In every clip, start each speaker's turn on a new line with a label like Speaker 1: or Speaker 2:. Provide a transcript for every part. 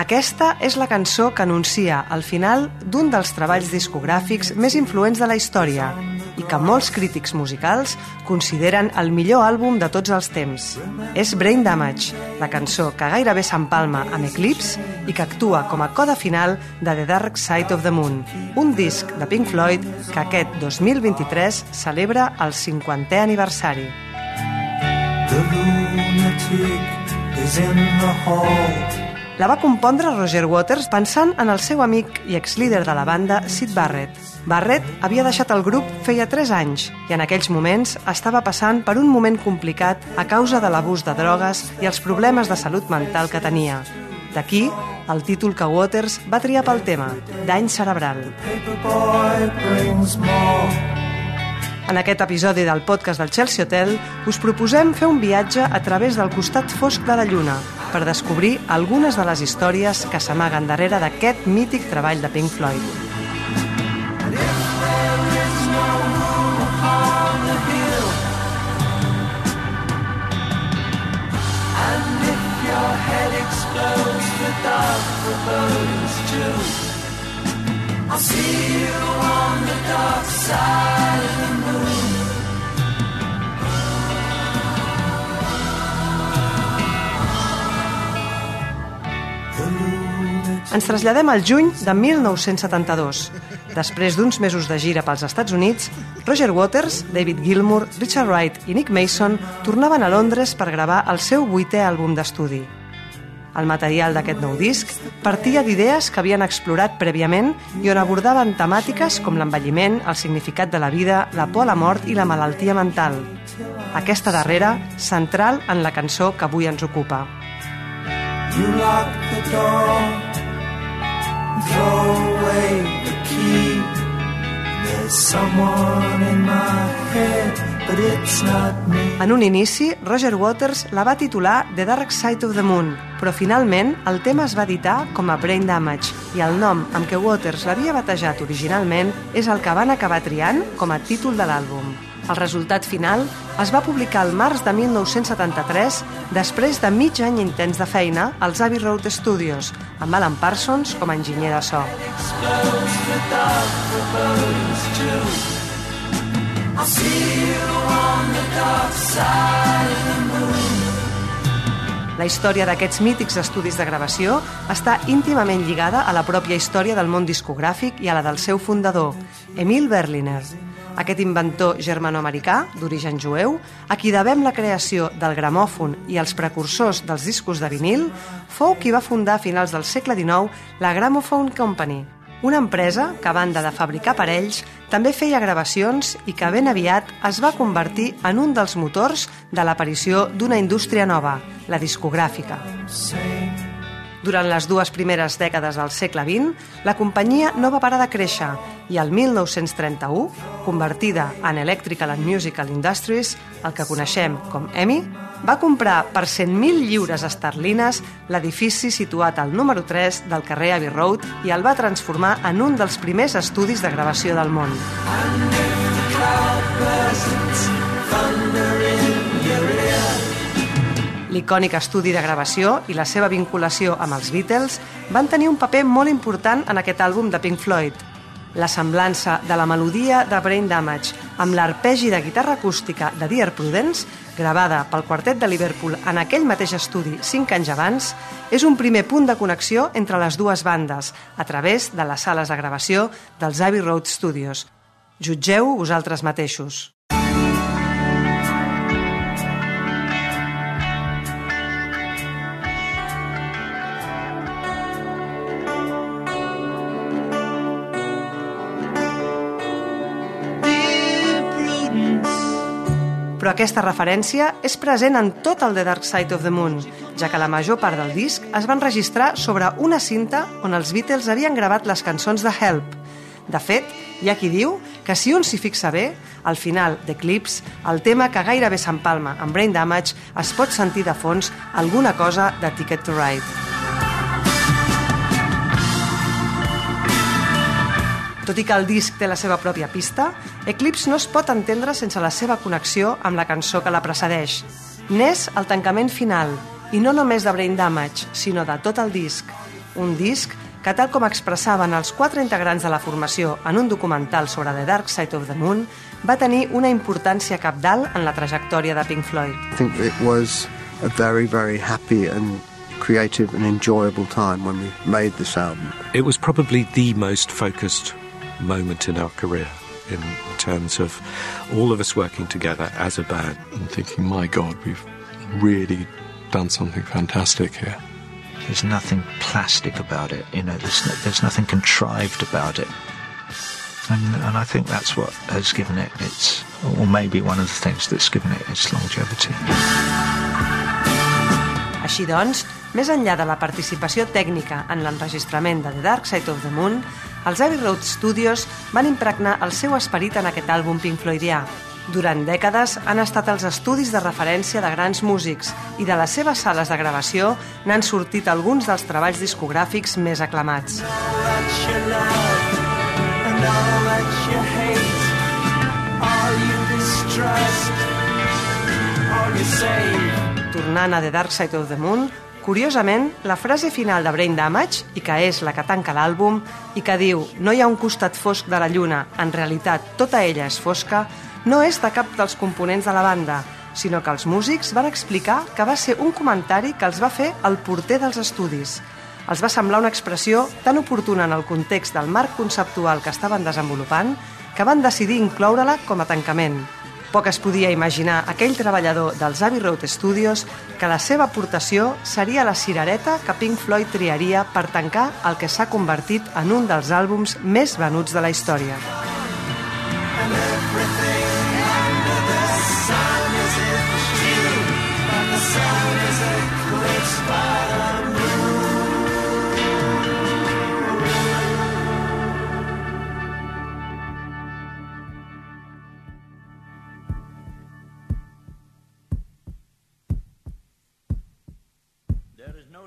Speaker 1: Aquesta és la cançó que anuncia el final d'un dels treballs discogràfics més influents de la història i que molts crítics musicals consideren el millor àlbum de tots els temps. És Brain Damage, la cançó que gairebé s'empalma amb Eclipse i que actua com a coda final de The Dark Side of the Moon, un disc de Pink Floyd que aquest 2023 celebra el 50è aniversari. La va compondre Roger Waters pensant en el seu amic i ex-líder de la banda, Sid Barrett. Barrett havia deixat el grup feia 3 anys i en aquells moments estava passant per un moment complicat a causa de l'abús de drogues i els problemes de salut mental que tenia. D'aquí el títol que Waters va triar pel tema, Dany cerebral.
Speaker 2: Paperboy brings more.
Speaker 1: En aquest episodi del podcast del Chelsea Hotel us proposem fer un viatge a través del costat fosc de la Lluna per descobrir algunes de les històries que s'amaguen darrere d'aquest mític treball de Pink Floyd.
Speaker 2: Explodes too, I'll see you on the dark side
Speaker 1: Ens traslladem al juny de 1972. Després d'uns mesos de gira pels Estats Units, Roger Waters, David Gilmour, Richard Wright i Nick Mason tornaven a Londres per gravar el seu vuitè àlbum d'estudi. El material d'aquest nou disc partia d'idees que havien explorat prèviament i on abordaven temàtiques com l'envelliment, el significat de la vida, la por a la mort i la malaltia mental. Aquesta darrera, central en la cançó que avui ens ocupa.
Speaker 2: You lock the door, throw away the key. There's someone in my head, but it's not me.
Speaker 1: En un inici, Roger Waters la va titular The Dark Side of the Moon, però finalment el tema es va editar com a Brain Damage i el nom amb què Waters l'havia batejat originalment és el que van acabar triant com a títol de l'àlbum. El resultat final es va publicar al març de 1973 després de mig any intens de feina als Abbey Road Studios, amb Alan Parsons com a enginyer de so. La història d'aquests mítics estudis de gravació està íntimament lligada a la pròpia història del món discogràfic i a la del seu fundador, Emil Berliner. Aquest inventor germanoamericà, d'origen jueu, a qui devem la creació del gramòfon i els precursors dels discos de vinil, fou qui va fundar a finals del segle XIX la Gramophone Company, una empresa que, a banda de fabricar aparells, també feia gravacions i que ben aviat es va convertir en un dels motors de l'aparició d'una indústria nova, la discogràfica. Durant les dues primeres dècades del segle XX, la companyia no va parar de créixer i el 1931, convertida en Electrical and Musical Industries, el que coneixem com EMI, va comprar per 100.000 lliures esterlines l'edifici situat al número 3 del carrer Abbey Road i el va transformar en un dels primers estudis de gravació del món. L'icònic estudi de gravació i la seva vinculació amb els Beatles van tenir un paper molt important en aquest àlbum de Pink Floyd. La semblança de la melodia de Brain Damage amb l'arpegi de guitarra acústica de Dear Prudence, gravada pel quartet de Liverpool en aquell mateix estudi cinc anys abans, és un primer punt de connexió entre les dues bandes a través de les sales de gravació dels Abbey Road Studios. Jutgeu vosaltres mateixos. Però aquesta referència és present en tot el The Dark Side of the Moon, ja que la major part del disc es van registrar sobre una cinta on els Beatles havien gravat les cançons de Help. De fet, hi ha qui diu que si un s'hi fixa bé, al final d'Eclipse, el tema que gairebé s'empalma amb Brain Damage, es pot sentir de fons alguna cosa de Ticket to Ride. Tot i que el disc té la seva pròpia pista, Eclipse no es pot entendre sense la seva connexió amb la cançó que la precedeix. N'és el tancament final, i no només de Brain Damage, sinó de tot el disc. Un disc que, tal com expressaven els quatre integrants de la formació en un documental sobre The Dark Side of the Moon, va tenir una importància capdalt en la trajectòria de Pink Floyd.
Speaker 3: I think it was a very, very happy and creative and enjoyable time when we made this album.
Speaker 4: It was probably the most focused moment in our career in terms of all of us working together as a band.
Speaker 5: and thinking, my God, we've really done something fantastic here.
Speaker 6: There's nothing plastic about it, you know. There's no, there's nothing contrived about it, and and I think that's what has given it its, or maybe one of the things that's given it its longevity.
Speaker 1: Així doncs, més enllà de la participació tècnica en l'enregistrament de The Dark Side of the Moon, els Abbey Road Studios van impregnar el seu esperit en aquest àlbum Pink Floydià. Durant dècades han estat els estudis de referència de grans músics i de les seves sales de gravació n'han sortit alguns dels treballs discogràfics més aclamats. Tornant a The Dark Side of the Moon, curiosament, la frase final de Brain Damage, i que és la que tanca l'àlbum, i que diu «No hi ha un costat fosc de la lluna, en realitat tota ella és fosca», no és de cap dels components de la banda, sinó que els músics van explicar que va ser un comentari que els va fer el porter dels estudis. Els va semblar una expressió tan oportuna en el context del marc conceptual que estaven desenvolupant que van decidir incloure-la com a tancament. Poc es podia imaginar aquell treballador dels Abbey Road Studios que la seva aportació seria la cirereta que Pink Floyd triaria per tancar el que s'ha convertit en un dels àlbums més venuts de la història.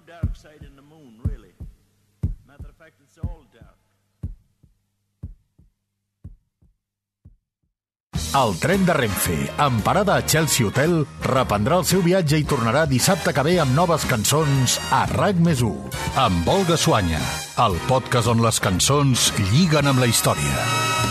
Speaker 7: Dark side in the moon, really. Matter of fact, it's all dark.
Speaker 8: El tren de Renfe, amb parada a Chelsea Hotel, reprendrà el seu viatge i tornarà dissabte que ve amb noves cançons a RAC més 1, amb Olga Suanya, el podcast on les cançons lliguen amb la història.